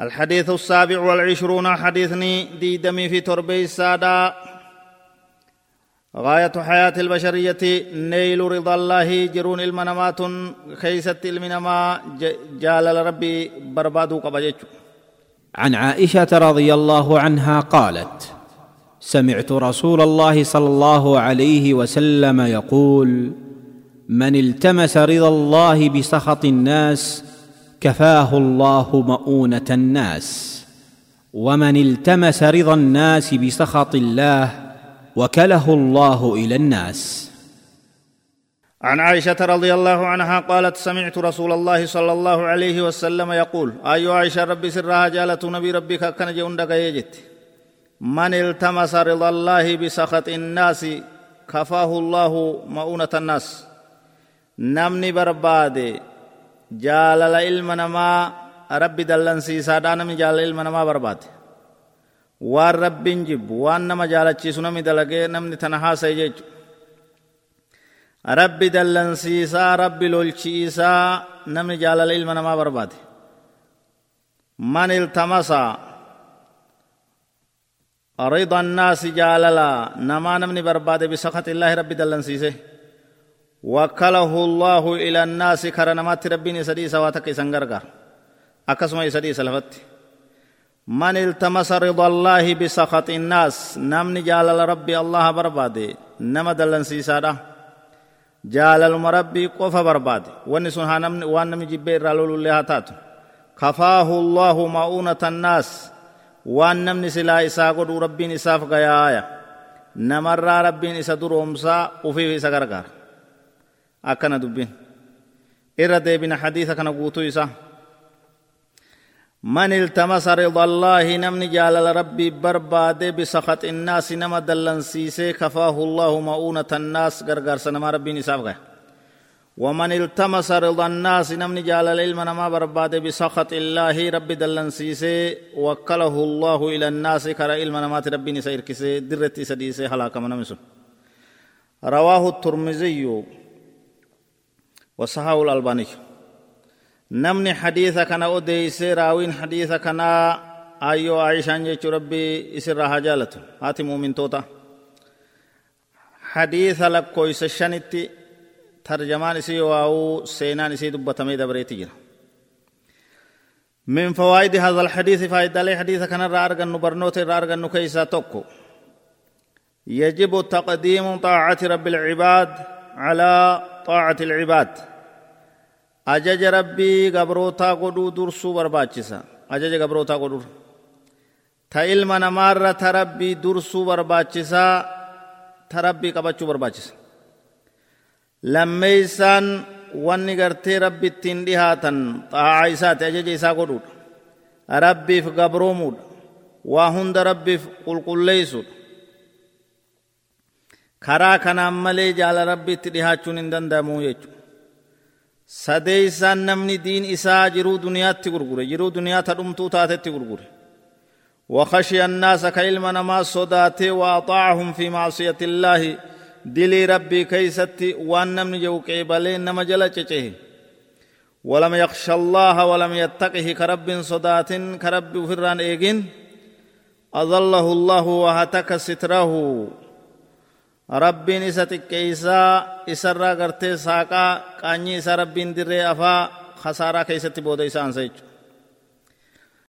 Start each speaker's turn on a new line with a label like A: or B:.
A: الحديث السابع والعشرون حديثني ديدمي في تربي السادة. غاية حياة البشرية نيل رضا الله جرون المنامات خيست المنما جال ربي بربادو قبجت
B: عن عائشة رضي الله عنها قالت سمعت رسول الله صلى الله عليه وسلم يقول من التمس رضا الله بسخط الناس كفاه الله مؤونة الناس ومن التمس رضا الناس بسخط الله وكله الله إلى الناس.
A: عن عائشة رضي الله عنها قالت سمعت رسول الله صلى الله عليه وسلم يقول اي عائشة ربي سرها جالت نبي ربك كان جندك يجت. من التمس رضا الله بسخط الناس كفاه الله مؤونة الناس. نمني بربادة. Jaalala ilma namaa rabbi dallansiisaadhaa namni jaalala ilma namaa barbaade waan rabbiin jibbu waan nama jaalachiisu namni dalagee namni tana haasa'e jechu rabbi dallansiisaa rabbi lolchiisaa namni jaalala ilma namaa barbaade man iltamasa rida annaasi jaalala namaa namni barbaade bisakati illaahi rabbi dallansiise وكله الله إلى الناس كرنمات ربين سدي سواتك سنغرغر. أكسما سدي سلفت. من التمس رضا الله بسخط الناس نمني جال ربي الله بربادي نما دلن سيسادا. جال المربي قف بربادي ونسون نمن وان نمي جبير رالول الله تات. كفاه الله مؤونة الناس. وان نمني سلا إسا قد ربين إساف غيايا. نمر ربين إسا درومسا وفي إسا akkana dubbin irra deebina hadiisa kana guutuu isa من التمس رضا الله نمن جال ربي برباد بسخط الناس نما دلن سيسي كفاه الله مؤونة الناس غرغر سنما ربي نساف غير ومن التمس رضا الناس نمن جال العلم نما برباد بسخط الله ربي دلن سيسي وكله الله إلى الناس كرا علم نمات ربي نسير كسي درتي سديسي حلاك من رواه الترمذي وصحاه الألباني نمني حديث كان أديس راوين حديث كان أيو عائشة جيش ربي إسر جالته هاتي مؤمن توتا. حديث لك كويس الشنتي ترجمان سي واو سينان سي دبتمي دبريتي جرا من فوائد هذا الحديث فائدة لي حديث كان رارغن نبرنوت رارغن كيسا توكو. يجب تقديم طاعة رب العباد على طاعة العباد أجج ربي قبروتا قدو درسو برباچسا أجج قبروتا قدو تإلم نمار تربي درسو برباچسا تربي قبچو برباچسا لميسان wanni gartee rabbi ittiin dhihaatan xaa'aa isaati ajaja isaa godhuudha rabbiif gabroomuudha waa hunda rabbiif qulqulleeysuudha karaa kanaan malee jaala rabbiitti dhihaachuun hin danda'amu jechuudha sadeeysaan namni diin isaa jiruu duniyaatti gurgure jiruu duniyaa tadhumtuu taatetti gurgure وخشي الناس كإلما نما صداته وأطاعهم في معصية الله دلي ربي كيستي وأن من جوك إبالين نما جلچچه ولم يخشى الله ولم يتقه كرب صدات كرب فران إيجين أظله الله وهتك ستره rabbiin isa xiqqeeysaa isarraa gartee saaqaa qaanyii isa rabbiin dirree afaa khasaaraa keessatti booda isa ansa jechuudha